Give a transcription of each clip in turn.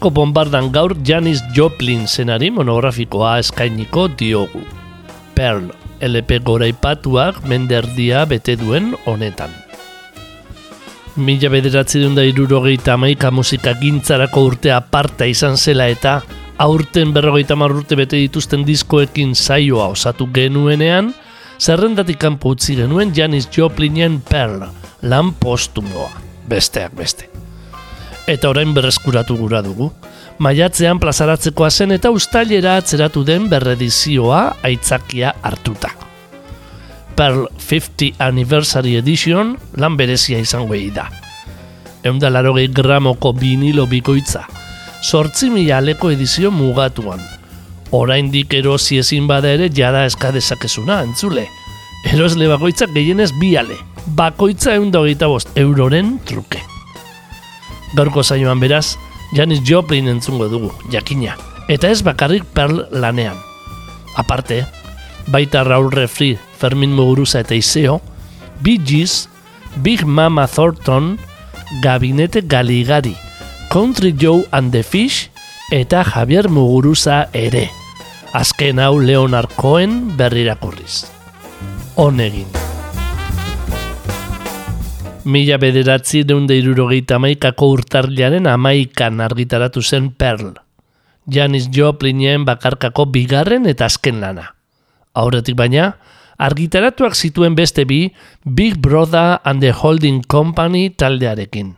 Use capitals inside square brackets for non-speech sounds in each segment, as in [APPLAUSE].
Urpeko bombardan gaur Janis Joplin zenari monografikoa eskainiko diogu. Pearl, LP goraipatuak menderdia bete duen honetan. Mila bederatzi da irurogeita maika musika gintzarako urtea aparta izan zela eta aurten berrogeita urte bete dituzten diskoekin saioa osatu genuenean, zerrendatik kanpo utzi genuen Janis Joplinen Pearl, lan postumoa, besteak beste eta orain berreskuratu gura dugu. Maiatzean plazaratzekoa zen eta ustailera atzeratu den berredizioa aitzakia hartuta. Pearl 50 Anniversary Edition lan berezia izango da. Eunda larogei gramoko vinilo bikoitza, sortzi mila aleko edizio mugatuan. Orain dik erosi ezin bada ere jada eskadezakezuna, entzule. Erosle bakoitzak gehienez bi ale, bakoitza eunda hogeita bost euroren truke. Gaurko zainoan beraz, Janis Joplin entzungo dugu, jakina. Eta ez bakarrik perl lanean. Aparte, baita Raul Refri, Fermin Muguruza eta Iseo, Bee Gees, Big Mama Thornton, Gabinete Galigari, Country Joe and the Fish, eta Javier Muguruza ere. Azken hau Leonard Cohen berrirakurriz. Honegin. Mila bederatzi deunde irurogeita amaikako urtarliaren amaikan argitaratu zen Pearl. Janis Joplinen bakarkako bigarren eta azken lana. Aurretik baina, argitaratuak zituen beste bi Big Brother and the Holding Company taldearekin.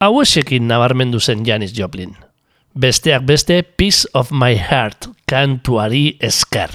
Hau esekin nabarmendu zen Janis Joplin. Besteak beste Peace of My Heart kantuari esker.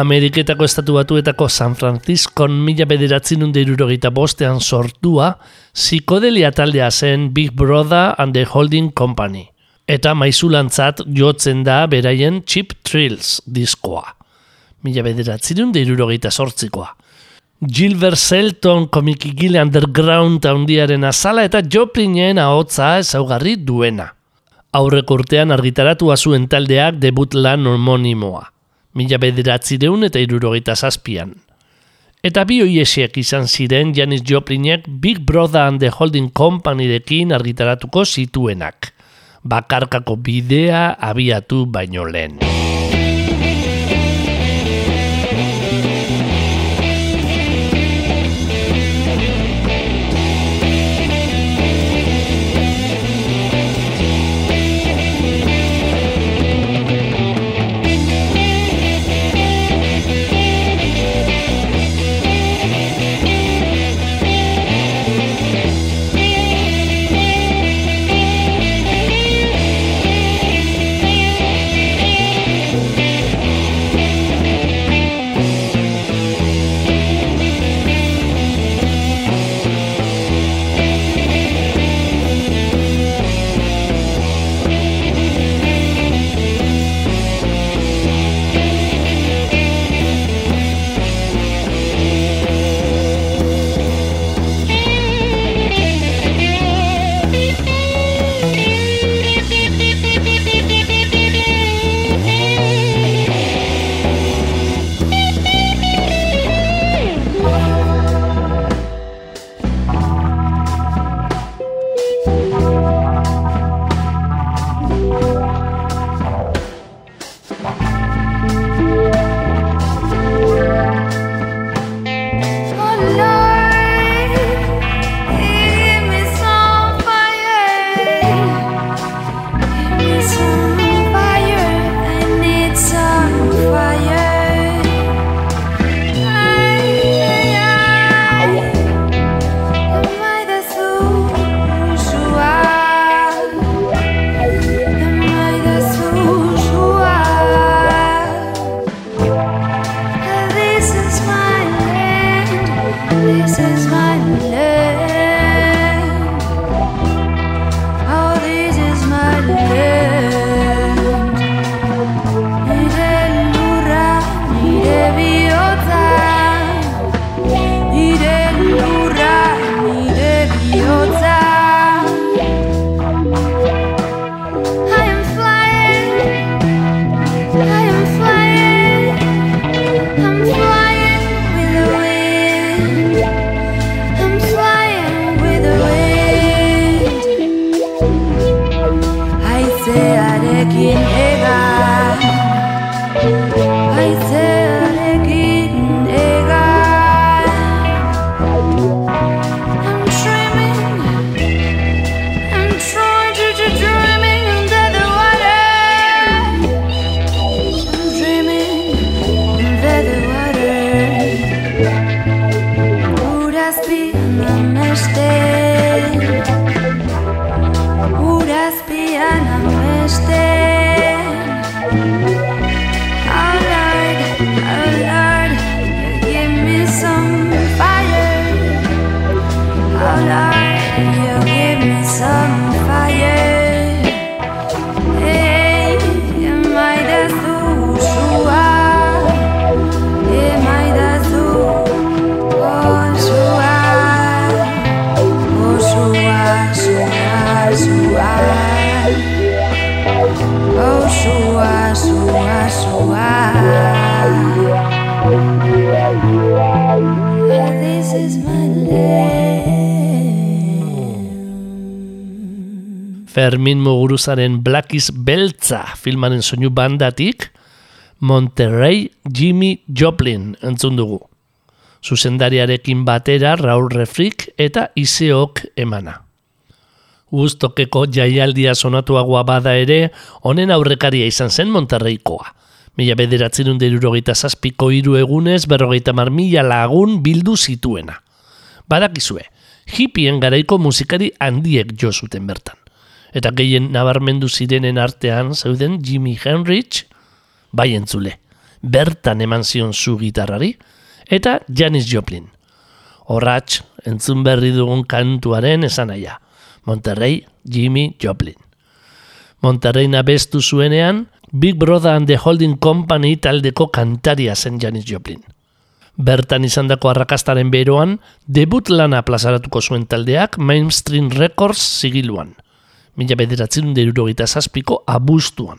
Ameriketako estatu batuetako San Francisco mila bederatzen unde irurogeita bostean sortua, psikodelia taldea zen Big Brother and the Holding Company. Eta maizulantzat jotzen da beraien Chip Thrills diskoa. Mila bederatzen unde irurogeita sortzikoa. Gilbert Selton komikigile underground handiaren azala eta Joplinen ahotza ezaugarri duena. Aurrek urtean argitaratu zuen taldeak debut lan homonimoa. Mila bederatzireun eta irurogeita zazpian. Eta bi hoiesiek izan ziren Janis Joplinek Big Brother and the Holding Company dekin argitaratuko zituenak. Bakarkako bidea abiatu baino lehen. is my love. Fermin Muguruzaren Black is Beltza filmaren soinu bandatik, Monterrey Jimmy Joplin entzun dugu. Zuzendariarekin batera Raul Refrik eta Iseok emana. Guztokeko jaialdia sonatuagoa bada ere, honen aurrekaria izan zen Monterreykoa. Mila bederatzen unde irurogeita zazpiko iru egunez, berrogeita mar mila lagun bildu zituena. Badakizue, hippien garaiko musikari handiek jo zuten bertan eta gehien nabarmendu zirenen artean zeuden Jimi Henrich, bai entzule. bertan eman zion zu gitarrari, eta Janis Joplin. Horratx, entzun berri dugun kantuaren esan aia. Monterrey, Jimmy Joplin. Monterrey nabestu zuenean, Big Brother and the Holding Company taldeko kantaria zen Janis Joplin. Bertan izandako arrakastaren beroan, debut lana plazaratuko zuen taldeak Mainstream Records zigiluan. Mila bederatzen derurogita zazpiko abustuan.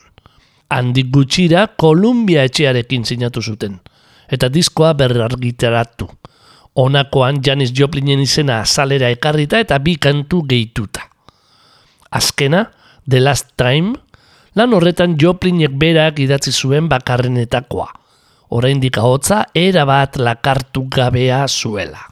Handik gutxira Columbia etxearekin sinatu zuten. Eta diskoa berrargitaratu. Honakoan Janis Joplinen izena azalera ekarrita eta bi kantu gehituta. Azkena, The Last Time, lan horretan Joplinek berak idatzi zuen bakarrenetakoa. Oraindik ahotza era bat lakartu gabea zuela.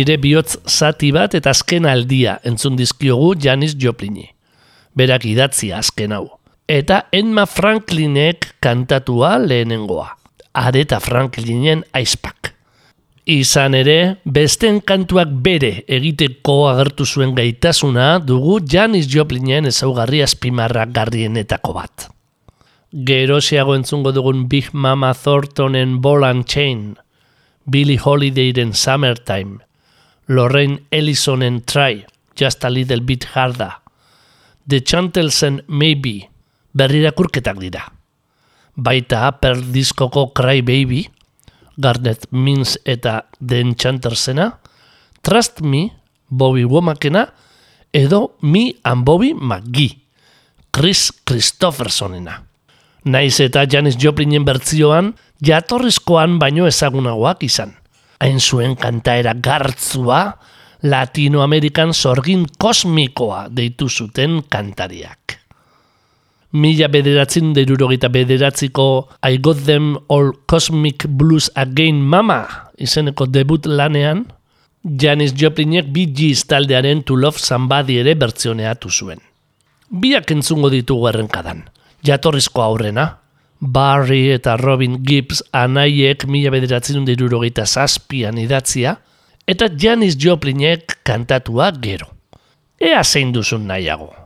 Nire bihotz zati bat eta azken aldia entzun dizkiogu Janis Joplini. Berak idatzi azken hau. Eta Emma Franklinek kantatua lehenengoa. Areta Franklinen aizpak. Izan ere, besten kantuak bere egiteko agertu zuen gaitasuna dugu Janis Joplinen ezaugarri azpimarra garrienetako bat. Gerosiago entzungo dugun Big Mama Thorntonen Ball and Chain, Billie Holidayren Summertime, Lorraine Ellisonen Try, Just a Little Bit Harder, The Chantelsen Maybe, berrirakurketak dira. Baita per diskoko Cry Baby, Garnet Means eta The Enchantersena, Trust Me, Bobby Womakena, edo Me and Bobby McGee, Chris Christophersonena. Naiz eta Janis Joplinen bertzioan, jatorrizkoan baino ezagunagoak izan. Hain zuen kantaera gartzua, Latinoamerikan sorgin kosmikoa deitu zuten kantariak. Mila bederatzen derurogeita bederatziko I Got Them All Cosmic Blues Again Mama izeneko debut lanean, Janis Joplinek Bee Gees taldearen To Love Somebody ere bertzioneatu zuen. Biak entzungo ditugu errenkadan. Jatorrizko aurrena, Barry eta Robin Gibbs anaiek mila bederatzen dirurogeita zazpian idatzia, eta Janis Joplinek kantatua gero. Ea zein duzun nahiago.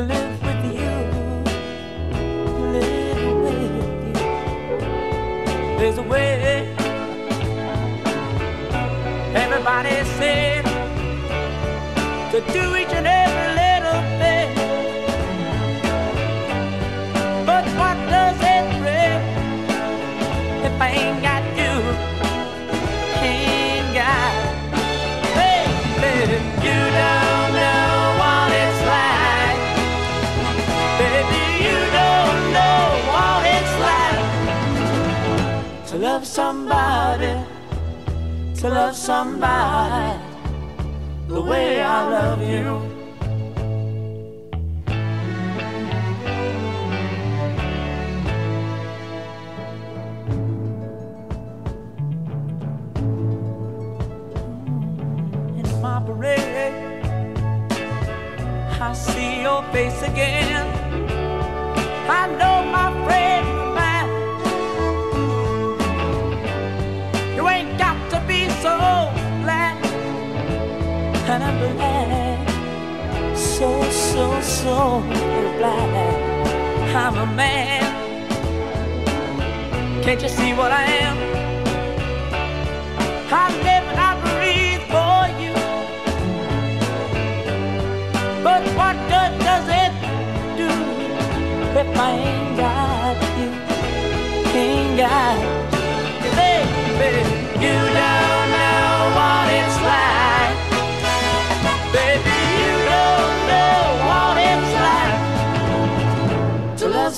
Live with you, live with you. There's a way. Everybody said to do each and every to love somebody the way I love you. In my parade, I see your face again. So, so, glad I'm a man. Can't you see what I am? I live and I breathe for you. But what good does it do if I ain't got you? Ain't got you, baby. You don't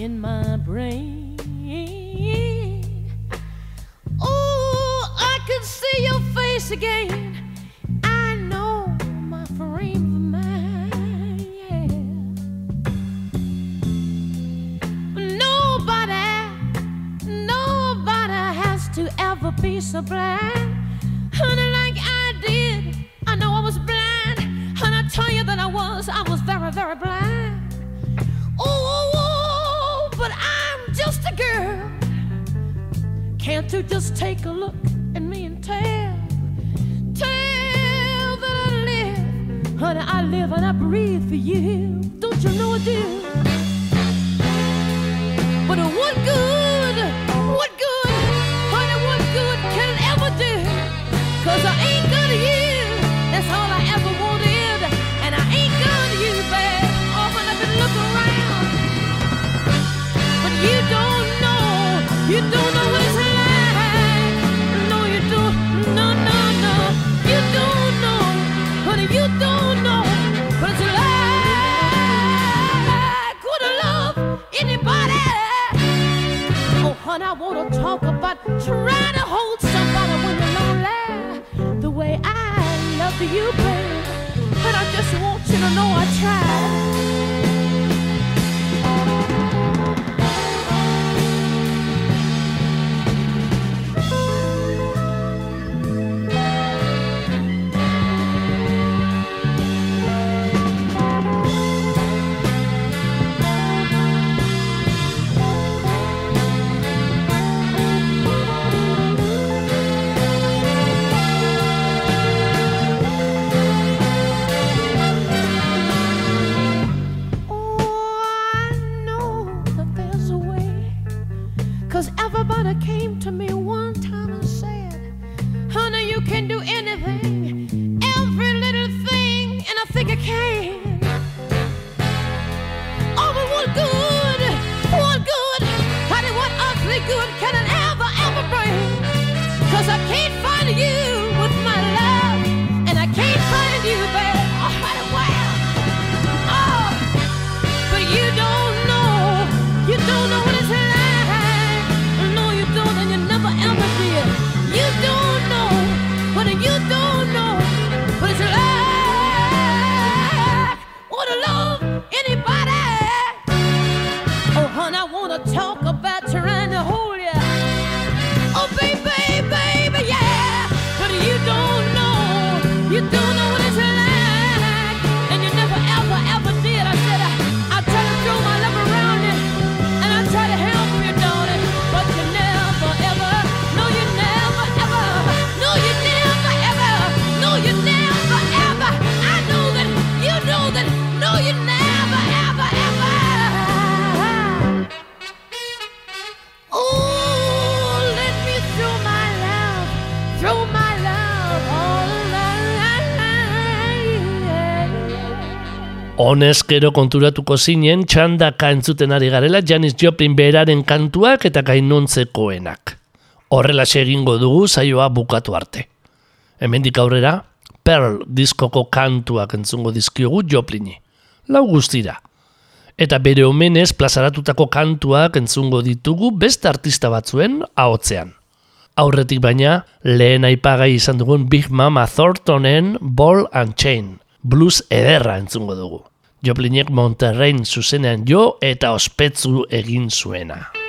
In my brain. Oh, I can see your face again. I know my frame of mind. Yeah. Nobody, nobody has to ever be so blind, honey, like I did. I know I was blind, and I tell you that I was. I was very, very blind. Girl. Can't you just take a look at me and tell? Tell that I live, honey, I live and I breathe for you. Don't you know I do? But good, what good, Try to hold somebody when you're lonely, the way I love you, babe. But I just want you to know I tried. Honez gero konturatuko zinen txandaka entzuten ari garela Janis Joplin beraren kantuak eta gainontzekoenak. Horrela egingo dugu saioa bukatu arte. Hemendik aurrera, Pearl diskoko kantuak entzungo dizkiogu Joplini. Lau guztira. Eta bere omenez plazaratutako kantuak entzungo ditugu beste artista batzuen ahotzean. Aurretik baina, lehen aipagai izan dugun Big Mama Thorntonen Ball and Chain, blues ederra entzungo dugu. Joplinek Monterrein zuzenean jo eta ospetsu egin zuena.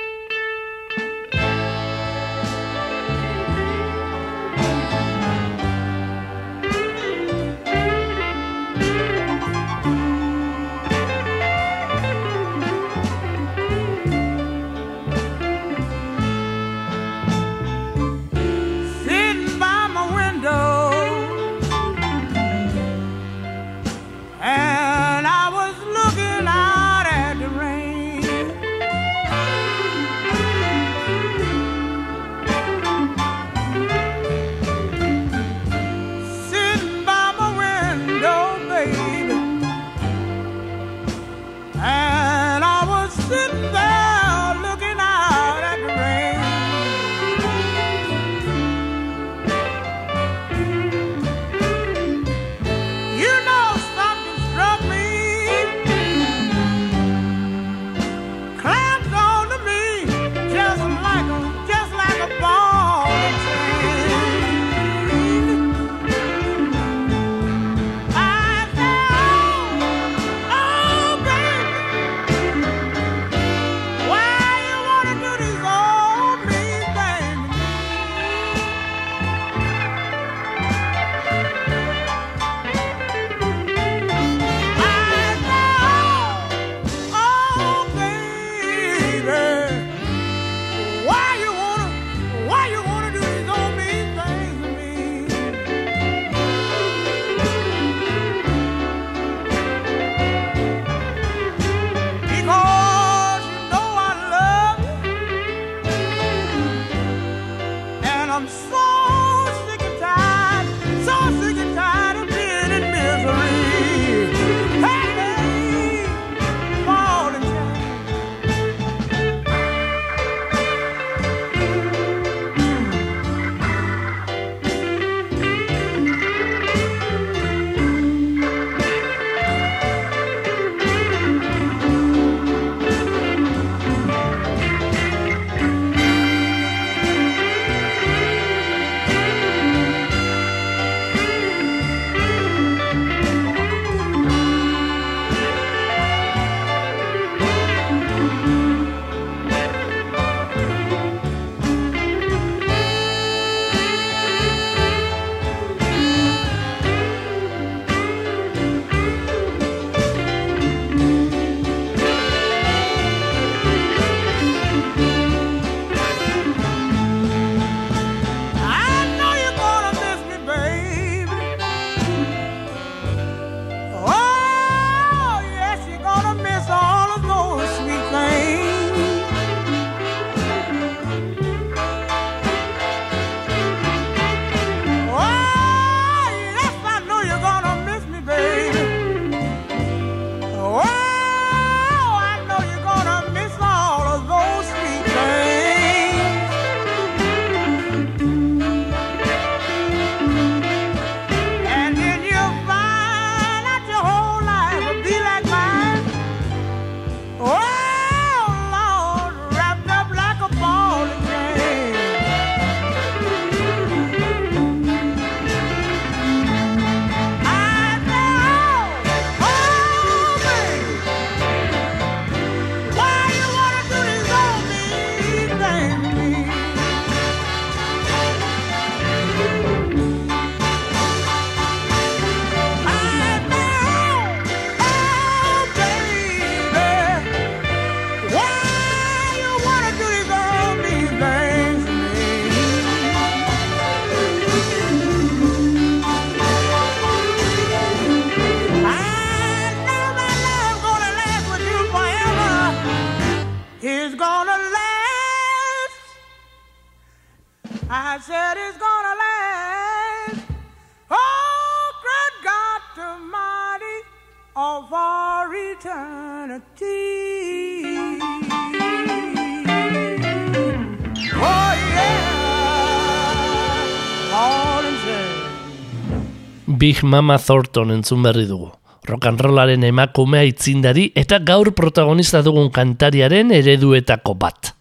Big Mama Thornton entzun berri dugu. Rollaren emakumea itzindari eta gaur protagonista dugun kantariaren ereduetako bat.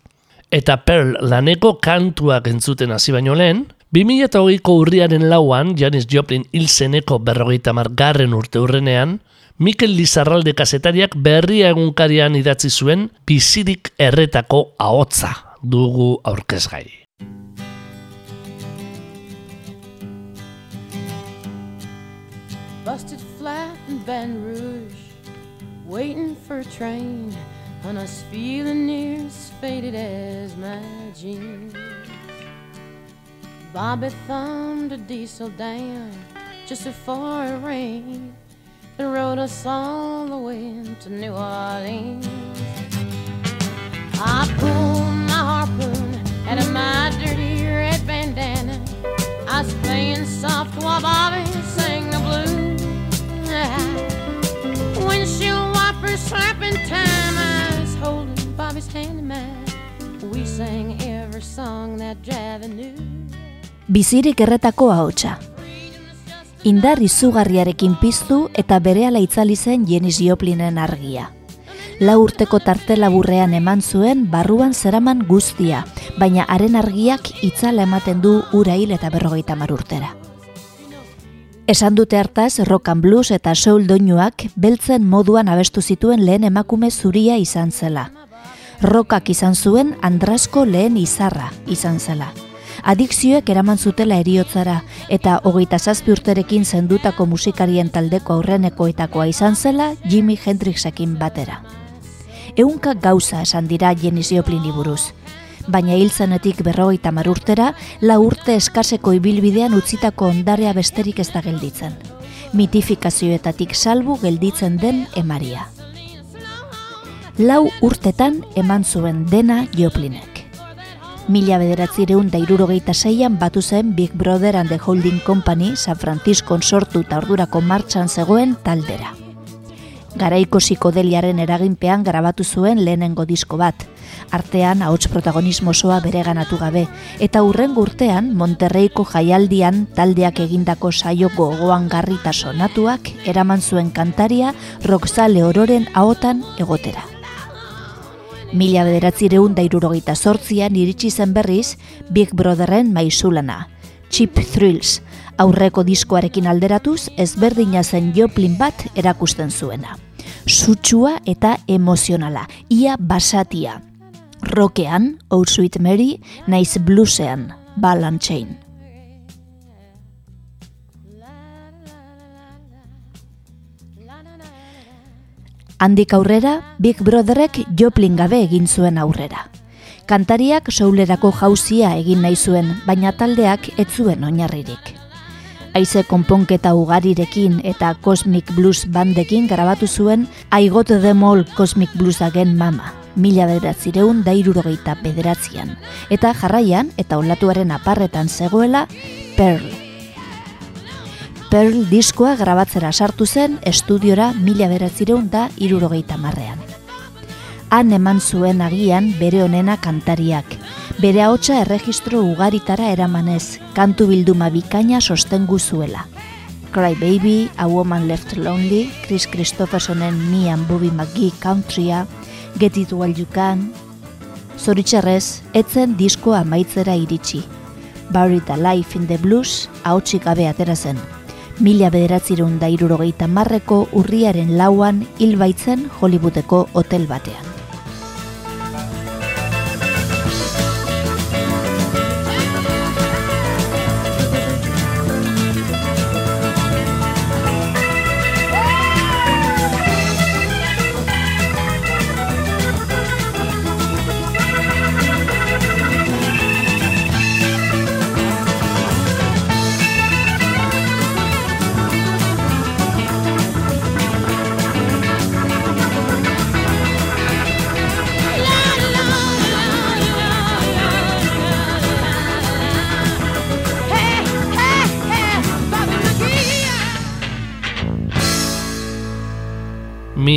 Eta Pearl laneko kantuak entzuten hasi baino lehen, 2008ko urriaren lauan, Janis Joplin hil zeneko berrogeita margarren urte urrenean, Mikel Lizarralde kasetariak berria egunkarian idatzi zuen bizirik erretako ahotza dugu aurkezgai. Busted flat in Baton Rouge, waiting for a train, and I was feeling near as faded as my jeans. Bobby thumbed a diesel down just before it rained and rode us all the way to New Orleans. I pulled my harpoon out of my dirty red bandana. I was playing soft while Bobby sang the blues. Windshield wipers slapping time. I was holding Bobby's hand in mine. We sang every song that Javi knew. Bizirik erretako ahotsa. Indar izugarriarekin piztu eta berehala itzali zen Janis Joplinen argia. Lau urteko tarte laburrean eman zuen barruan zeraman guztia, baina haren argiak itzala ematen du ura hil eta berrogeita mar urtera. Esan dute hartaz, rock and blues eta soul doinuak beltzen moduan abestu zituen lehen emakume zuria izan zela. Rockak izan zuen Andrasko lehen izarra izan zela. Adikzioek eraman zutela eriotzara eta hogeita zazpi urterekin zendutako musikarien taldeko aurrenekoetakoa izan zela Jimi Hendrixekin batera. Eunka gauza esan dira Janis Joplini buruz. Baina hil zenetik berrogeita mar urtera, la urte eskaseko ibilbidean utzitako ondarea besterik ez da gelditzen. Mitifikazioetatik salbu gelditzen den emaria. Lau urtetan eman zuen dena Joplinek. Mila bederatzireun da irurogeita zeian batu zen Big Brother and the Holding Company San Francisco sortu eta ordurako martxan zegoen taldera. Garaiko psikodeliaren eraginpean grabatu zuen lehenengo disko bat, artean ahots protagonismo osoa bereganatu gabe, eta urren urtean Monterreiko jaialdian taldeak egindako saio gogoan garrita sonatuak eraman zuen kantaria Roxale Ororen ahotan egotera. Mila bederatzireun da irurogeita sortzian iritsi zen berriz Big Brotherren maizulana, Chip Thrills, aurreko diskoarekin alderatuz ezberdina zen Joplin bat erakusten zuena. Sutsua eta emozionala, ia basatia. Rokean, Oh Sweet Mary, naiz bluesean, Ball and Chain. Handik aurrera, Big Brotherrek Joplin gabe egin zuen aurrera. Kantariak soulerako jauzia egin nahi zuen, baina taldeak ez zuen oinarririk. Aize konponketa ugarirekin eta Cosmic Blues bandekin grabatu zuen I Got Them All Cosmic Blues Again Mama, mila bederatzireun da irurogeita eta jarraian eta olatuaren aparretan zegoela Pearl. Pearl diskoa grabatzera sartu zen estudiora mila beratzireun da irurogeita marrean. Han eman zuen agian bere onena kantariak, bere ahotsa erregistro ugaritara eramanez, kantu bilduma bikaina sostengu zuela. Cry Baby, A Woman Left Lonely, Chris Christophersonen Me and Bobby McGee Countrya, Get It While You Can, Zoritxarrez, etzen diskoa amaitzera iritsi. Buried Alive in the Blues, ahotsik gabe atera zen. Mila bederatzirun da irurogeita marreko urriaren lauan hil baitzen Hollywoodeko hotel batean.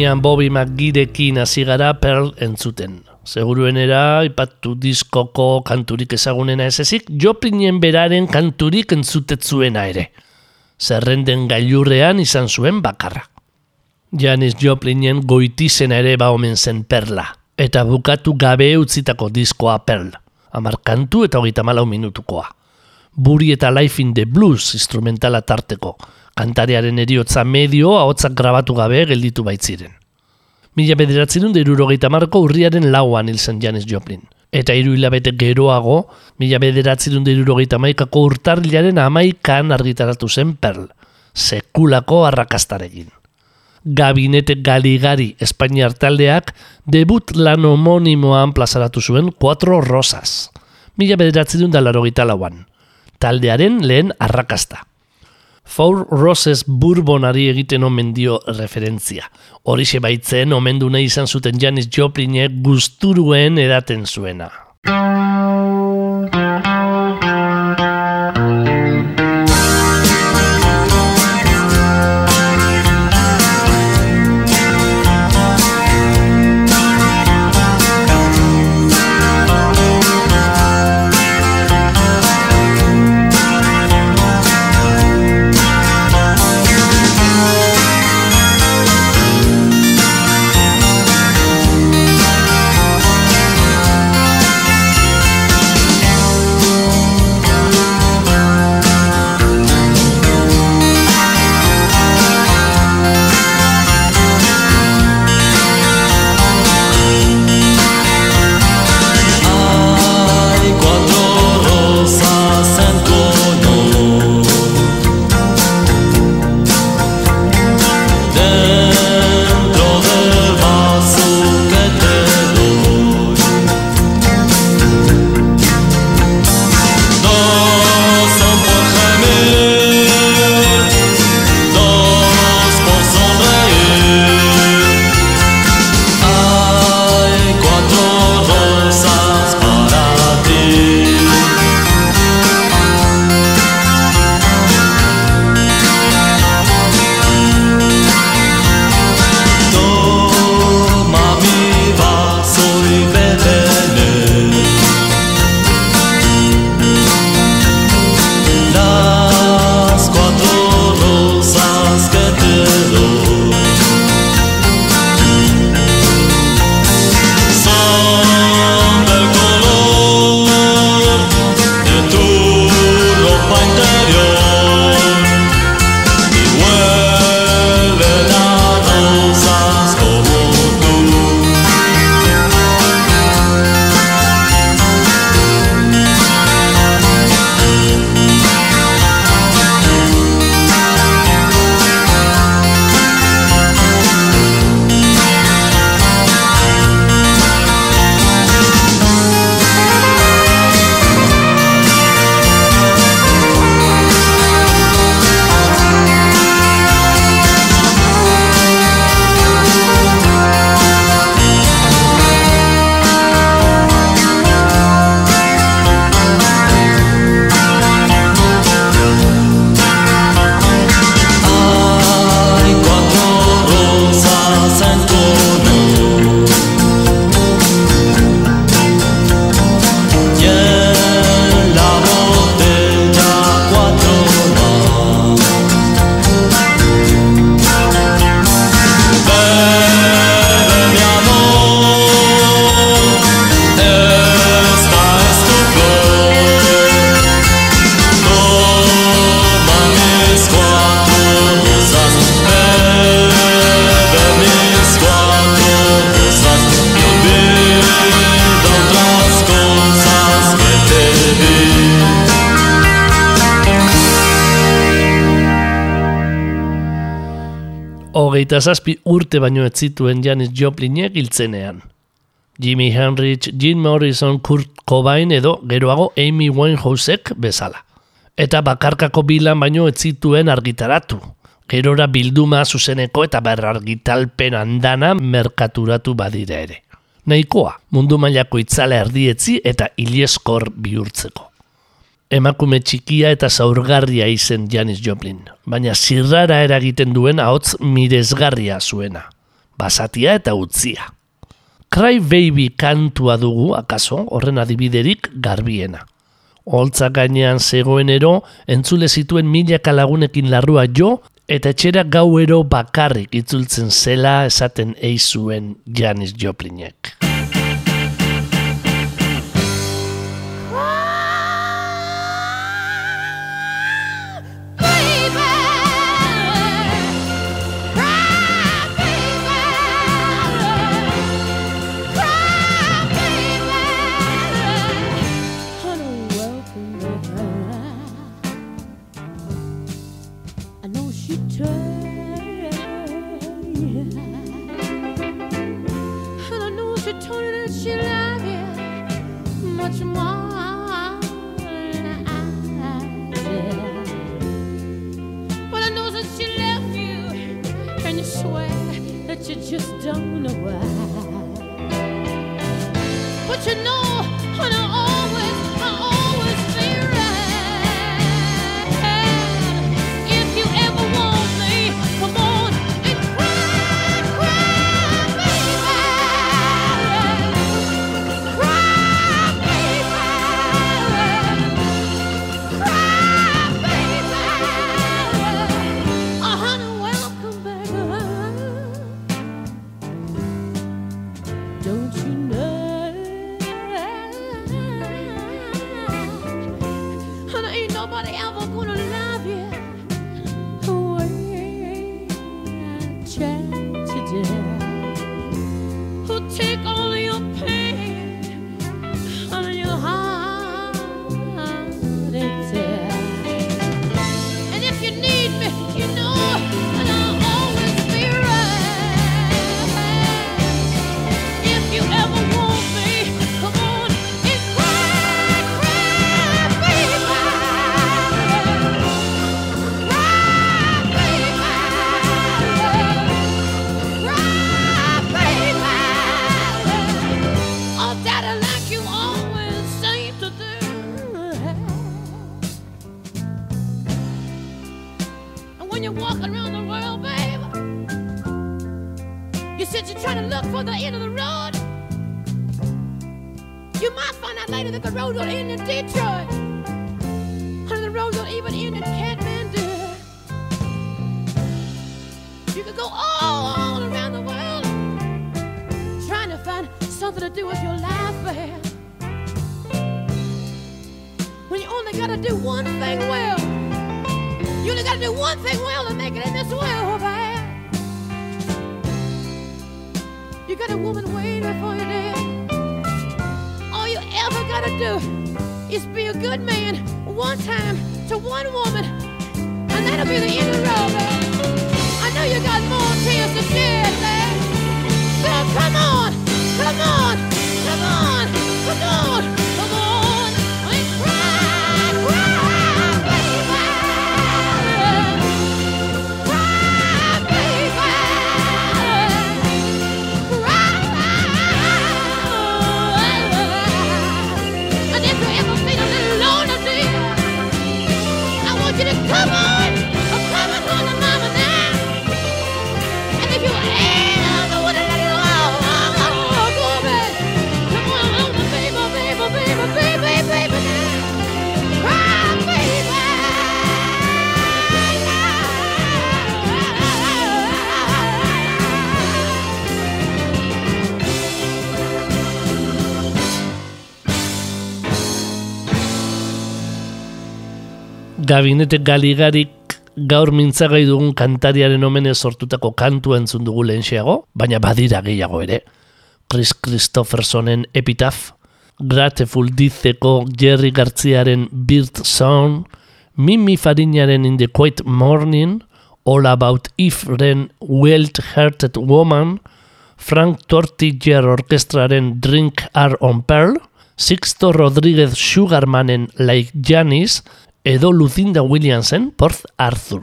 Mian Bobby McGeerekin hasi gara Pearl entzuten. Seguruenera, ipatu diskoko kanturik ezagunena ez ezik, Joplinen beraren kanturik entzutetzuena ere. zerrenden gailurrean izan zuen bakarra. Janis Joplinen goitizena ere ba omen zen perla, eta bukatu gabe utzitako diskoa perl, amarkantu eta hogeita malau minutukoa. Buri eta Life in the Blues instrumentala tarteko, kantariaren eriotza medio ahotsak grabatu gabe gelditu baitziren. Mila bederatzen dut irurogeita marko urriaren lauan hil zen Janis Joplin. Eta hiru hilabete geroago, mila bederatzen dut irurogeita maikako urtarrilaren amaikan argitaratu zen Perl, sekulako arrakastarekin. Gabinete Galigari Espainiar taldeak debut lan homonimoan plazaratu zuen Cuatro Rosas. Mila bederatzen dut dalarogeita lauan. Taldearen lehen arrakasta. Four Roses Bourbonari egiten omen dio referentzia. Horixe baitzen nahi izan zuten Janis Joplinek gusturuen edaten zuena. Hogeita zazpi urte baino ez zituen Janis Joplinek hiltzenean. Jimi Hendrix, Jim Morrison, Kurt Cobain edo geroago Amy Winehousek bezala. Eta bakarkako bilan baino ez zituen argitaratu. Gerora bilduma zuzeneko eta berrargitalpen andana merkaturatu badira ere. Nahikoa, mundu mailako itzala erdietzi eta ilieskor bihurtzeko emakume txikia eta zaurgarria izen Janis Joplin, baina zirrara eragiten duen ahots mirezgarria zuena, basatia eta utzia. Cry Baby kantua dugu, akaso, horren adibiderik garbiena. Holtza gainean zegoenero, entzule zituen milaka lagunekin larrua jo, eta etxera gauero bakarrik itzultzen zela esaten eizuen Janis Joplinek. don't know why. Gabinete galigarik gaur mintzagai dugun kantariaren omenez sortutako kantua entzun dugu lehenxeago, baina badira gehiago ere. Chris Christophersonen epitaf, Grateful Dizeko Jerry Gartziaren Bird Song, Mimi Farinaren In the Quiet Morning, All About Ifren Well-Hearted Woman, Frank Tortiger Orkestraren Drink Are on Pearl, Sixto Rodriguez Sugarmanen Like Janis, edo Lucinda Williamsen Porth Arthur.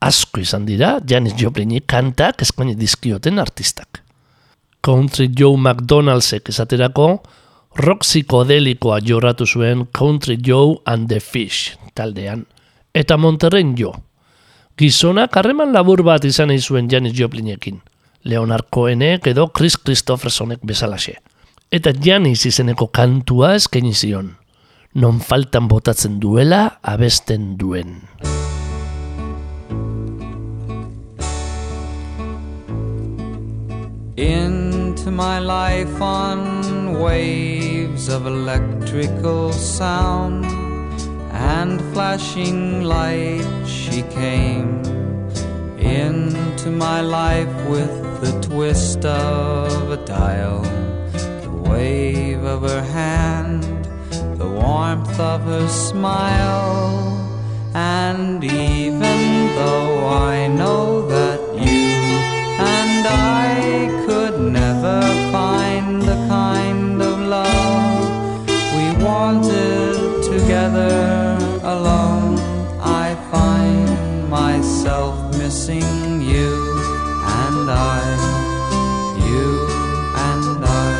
Asko izan dira Janis Joplini kantak eskaini dizkioten artistak. Country Joe McDonaldsek esaterako rock psikodelikoa jorratu zuen Country Joe and the Fish taldean eta Monterren Jo. Gizonak harreman labur bat izan zuen Janis Joplinekin. Leonard Cohenek edo Chris Christophersonek bezalaxe. Eta Janis izeneko kantua eskaini zion. Non faltan botatzen duela abesten duen. into my life on waves of electrical sound and flashing light she came into my life with the twist of a dial the wave of her hand warmth of her smile and even though I know that you and I could never find the kind of love we wanted together alone. I find myself missing you and I, you and I.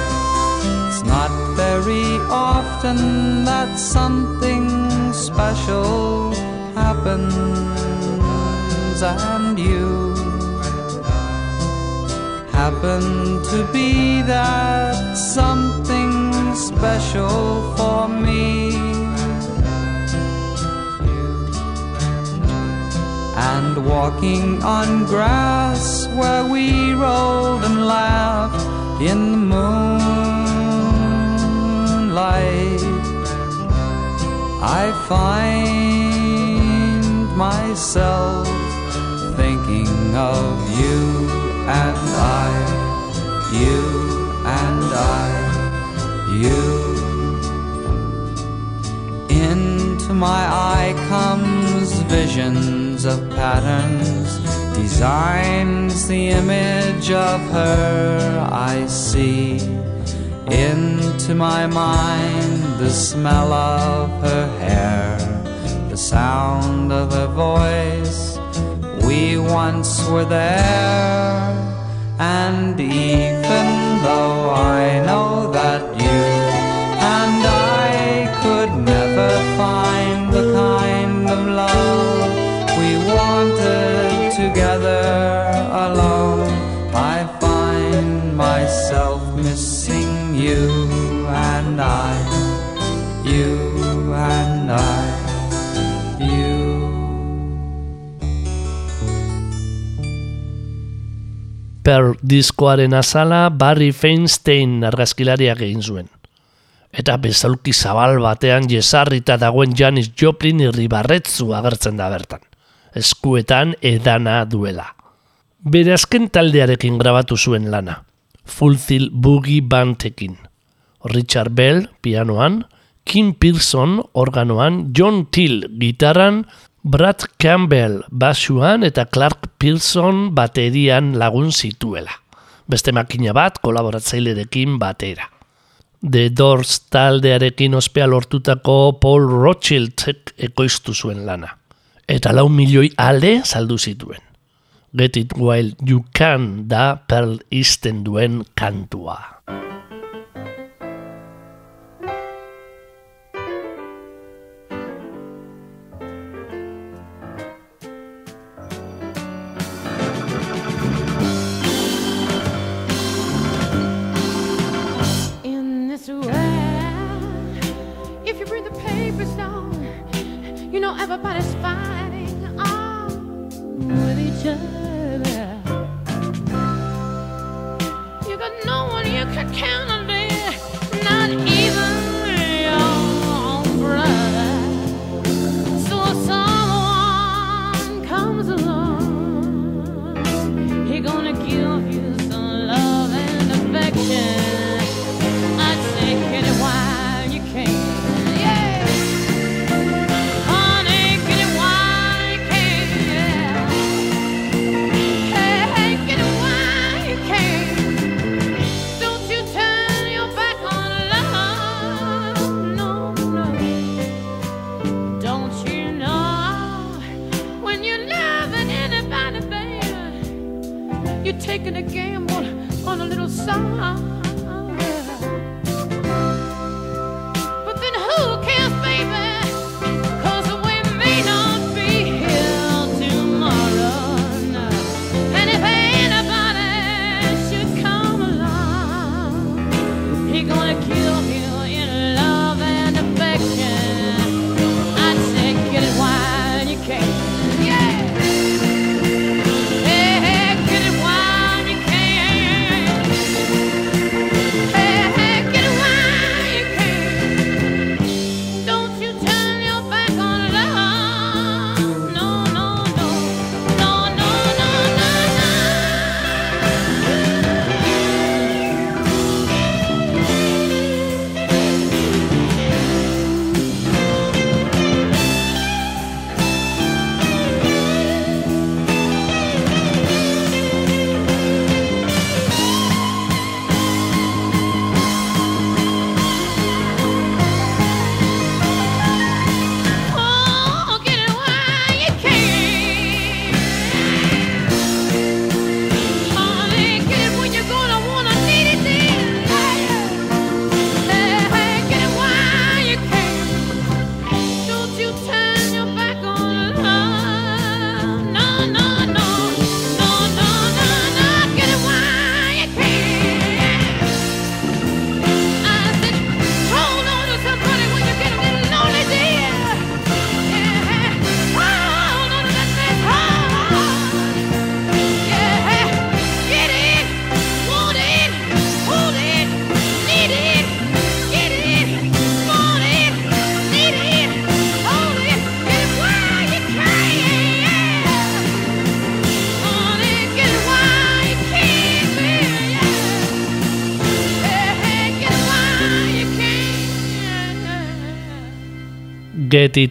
It's not very often something special happens and you happen to be that something special for me. And walking on grass where we rolled and laughed in the moonlight, I find myself thinking of you and I, you and I, you. Into my eye comes visions of patterns, designs the image of her I see. Into my mind the smell of her hair, the sound of her voice we once were there. And even though I Per diskoaren azala Barry Feinstein argazkilariak egin zuen. Eta bezalki zabal batean jesarrita dagoen Janis Joplin irribarretzu agertzen da bertan. Eskuetan edana duela. Bere azken taldearekin grabatu zuen lana. Fulfill Boogie Bandekin. Richard Bell pianoan, Kim Pearson organoan, John Till gitarran, Brad Campbell basuan eta Clark Pearson baterian lagun zituela. Beste makina bat kolaboratzailerekin batera. The Doors taldearekin ospea lortutako Paul Rothschildek ekoiztu zuen lana. Eta lau milioi alde saldu zituen. Get it while you can da Pearl Easten duen kantua. Everybody's fighting on with each other. You got no one you can count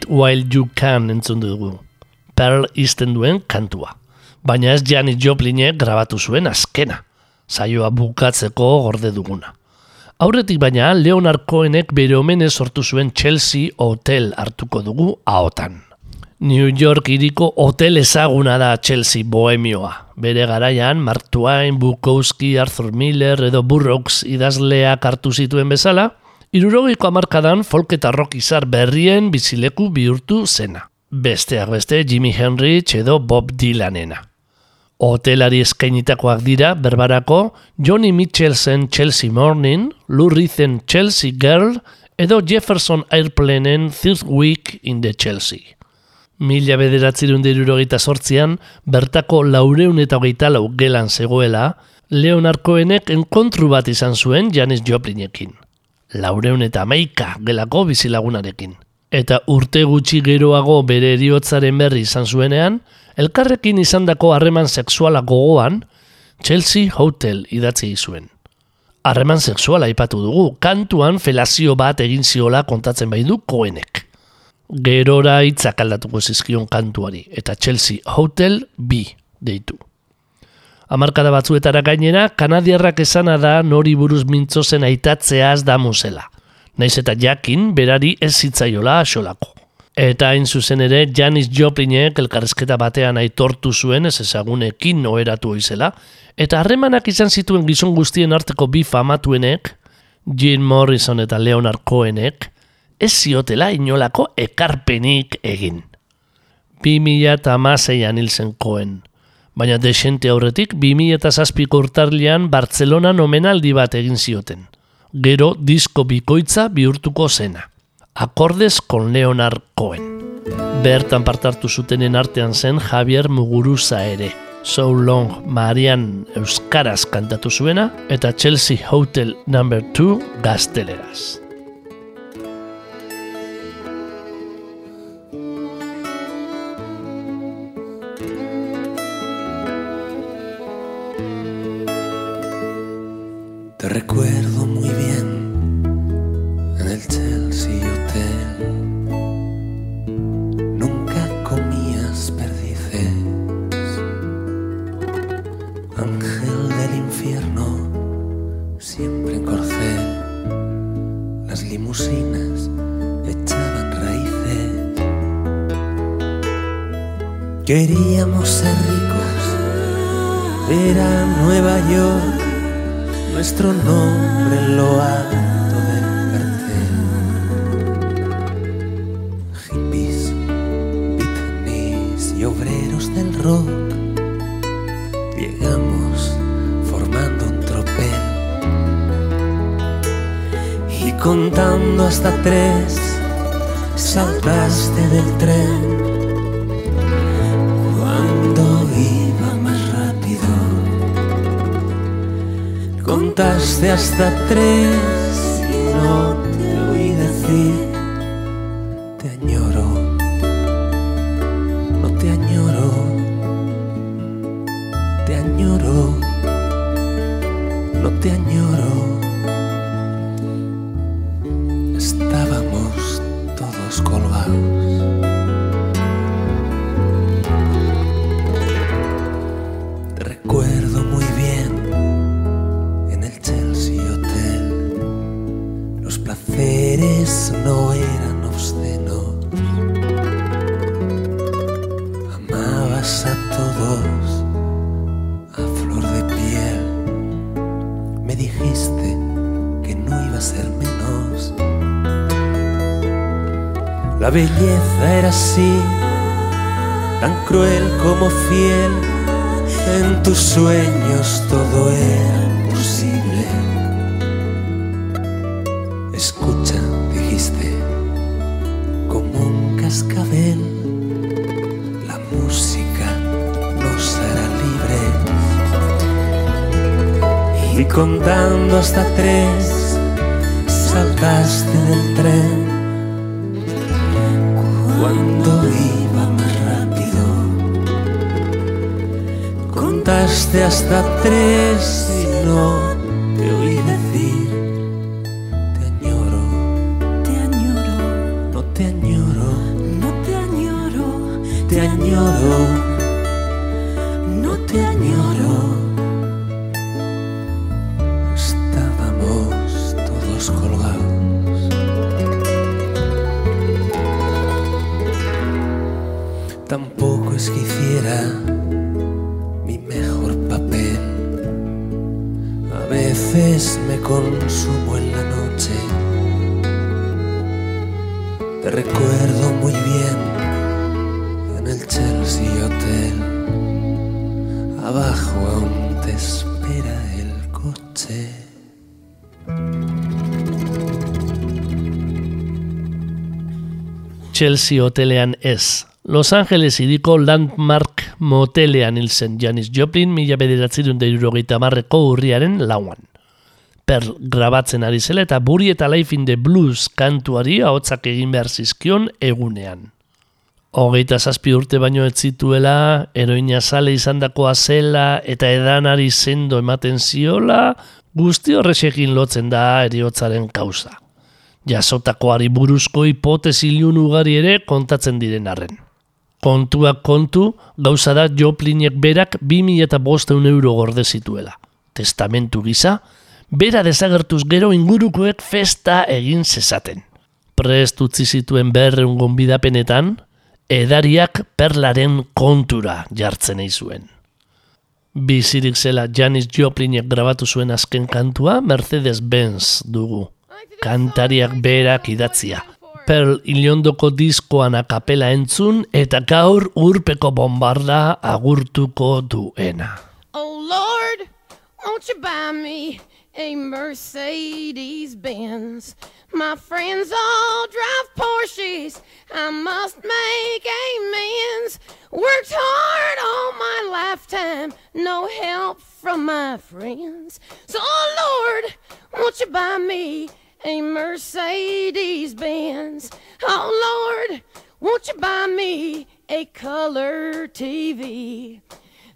While You Can entzun dugu. Pearl izten duen kantua. Baina ez Janis Joplinek grabatu zuen azkena. Saioa bukatzeko gorde duguna. Aurretik baina Leonard Cohenek bere omenez sortu zuen Chelsea Hotel hartuko dugu ahotan. New York iriko hotel ezaguna da Chelsea Bohemioa. Bere garaian Mark Twain, Bukowski, Arthur Miller edo Burroughs idazleak hartu zituen bezala, Irurogeiko amarkadan folk eta rock izar berrien bizileku bihurtu zena. Besteak beste Jimi Hendrix edo Bob Dylanena. Hotelari eskainitakoak dira berbarako Johnny Mitchellsen Chelsea Morning, Lou Reeden Chelsea Girl edo Jefferson Airplaneen Third Week in the Chelsea. Mila bederatzirun dirurogeita sortzian, bertako laureun eta hogeita lau gelan zegoela, Leonard Cohenek enkontru bat izan zuen Janis Joplinekin. Laureun eta amaika gelako bizilagunarekin. Eta urte gutxi geroago bere eriotzaren berri izan zuenean, elkarrekin izandako harreman sexuala gogoan, Chelsea Hotel idatzi zuen. Harreman sexuala aipatu dugu, kantuan felazio bat egin ziola kontatzen bai du Cohenek. Gerora hitzak aldatuko zizkion kantuari, eta Chelsea Hotel B deitu. Amarkada batzuetara gainera, kanadiarrak esana da nori buruz mintzozen aitatzeaz da musela. Naiz eta jakin, berari ez zitzaiola asolako. Eta hain zuzen ere, Janis Joplinek elkarrezketa batean aitortu zuen ez ezagunekin noeratu oizela, eta harremanak izan zituen gizon guztien arteko bi famatuenek, Jim Morrison eta Leonard Cohenek, ez ziotela inolako ekarpenik egin. 2006an hil zen Cohen, baina desente aurretik 2007ko urtarlian Bartzelonan omenaldi bat egin zioten. Gero disko bikoitza bihurtuko zena. Akordes con Leonard Cohen. Bertan partartu zutenen artean zen Javier Muguruza ere. So Long Marian Euskaraz kantatu zuena eta Chelsea Hotel No. 2 gazteleraz. Recuerdo muy bien en el Chelsea Hotel. Nunca comías perdices, ángel del infierno, siempre en corcel. Las limusinas echaban raíces. Queríamos ser ricos, era Nueva York nuestro nombre en lo alto del cartel. Hippies, beatniks y obreros del rock, llegamos formando un tropel. Y contando hasta tres, saltaste del tren. Contaste hasta tres y no te oí decir así, tan cruel como fiel. En tus sueños todo era posible. Escucha, dijiste, como un cascabel, la música nos hará libres. Y contando hasta tres, saltaste del tren cuando iba más rápido. Contaste hasta tres y no te oí decir, te añoro, te añoro, no te añoro, no te añoro, te añoro. Chelsea hotelean ez. Los Angeles iriko Landmark motelean hil zen Janis Joplin mila bederatzerun deirurogeita marreko urriaren lauan. Pearl grabatzen ari zela eta buri eta Life in the Blues kantuari ahotsak egin behar zizkion egunean. Hogeita zazpi urte baino ez zituela, eroina sale izandakoa zela eta edanari sendo ematen ziola, guzti horrexekin lotzen da eriotzaren kauza. Jasotakoari buruzko hipotesi ilun ugari ere kontatzen diren arren. Kontuak kontu, gauza da Joplinek berak 2005 euro gorde zituela. Testamentu gisa, bera desagertuz gero ingurukoek festa egin zezaten. Prest utzi zituen berreun gonbidapenetan, edariak perlaren kontura jartzen ei zuen. Bizirik zela Janis Joplinek grabatu zuen azken kantua Mercedes-Benz dugu. Kantariak berak idatzia. Pearl iliondoko diskoan akapela entzun eta gaur urpeko bombarda agurtuko duena. Oh Lord, won't you buy me a Mercedes Benz? My friends all drive Porsches. I must make amends. Worked hard all my lifetime, no help from my friends. So, oh Lord, won't you buy me a Mercedes Benz? Oh Lord, won't you buy me a color TV?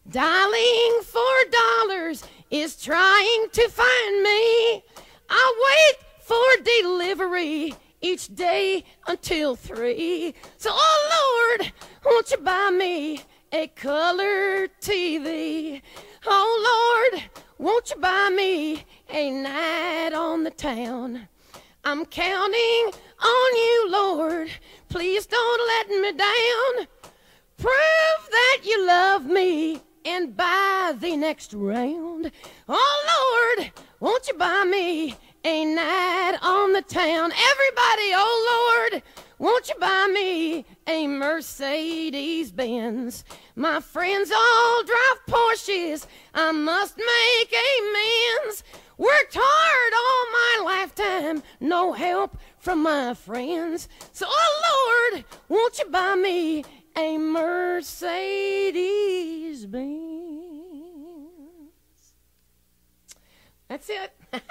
Dialing for dollars is trying to find me. I wait for delivery each day until three. So, oh Lord, won't you buy me a color TV? Oh Lord, won't you buy me a night on the town? I'm counting on you, Lord. Please don't let me down. Prove that you love me and buy the next round. Oh Lord, won't you buy me a night on the town? Everybody, oh Lord, won't you buy me a Mercedes Benz? My friends all drive Porsches. I must make amends. Worked hard all my lifetime, no help from my friends. So, oh Lord, won't you buy me a Mercedes Benz? That's it. [LAUGHS]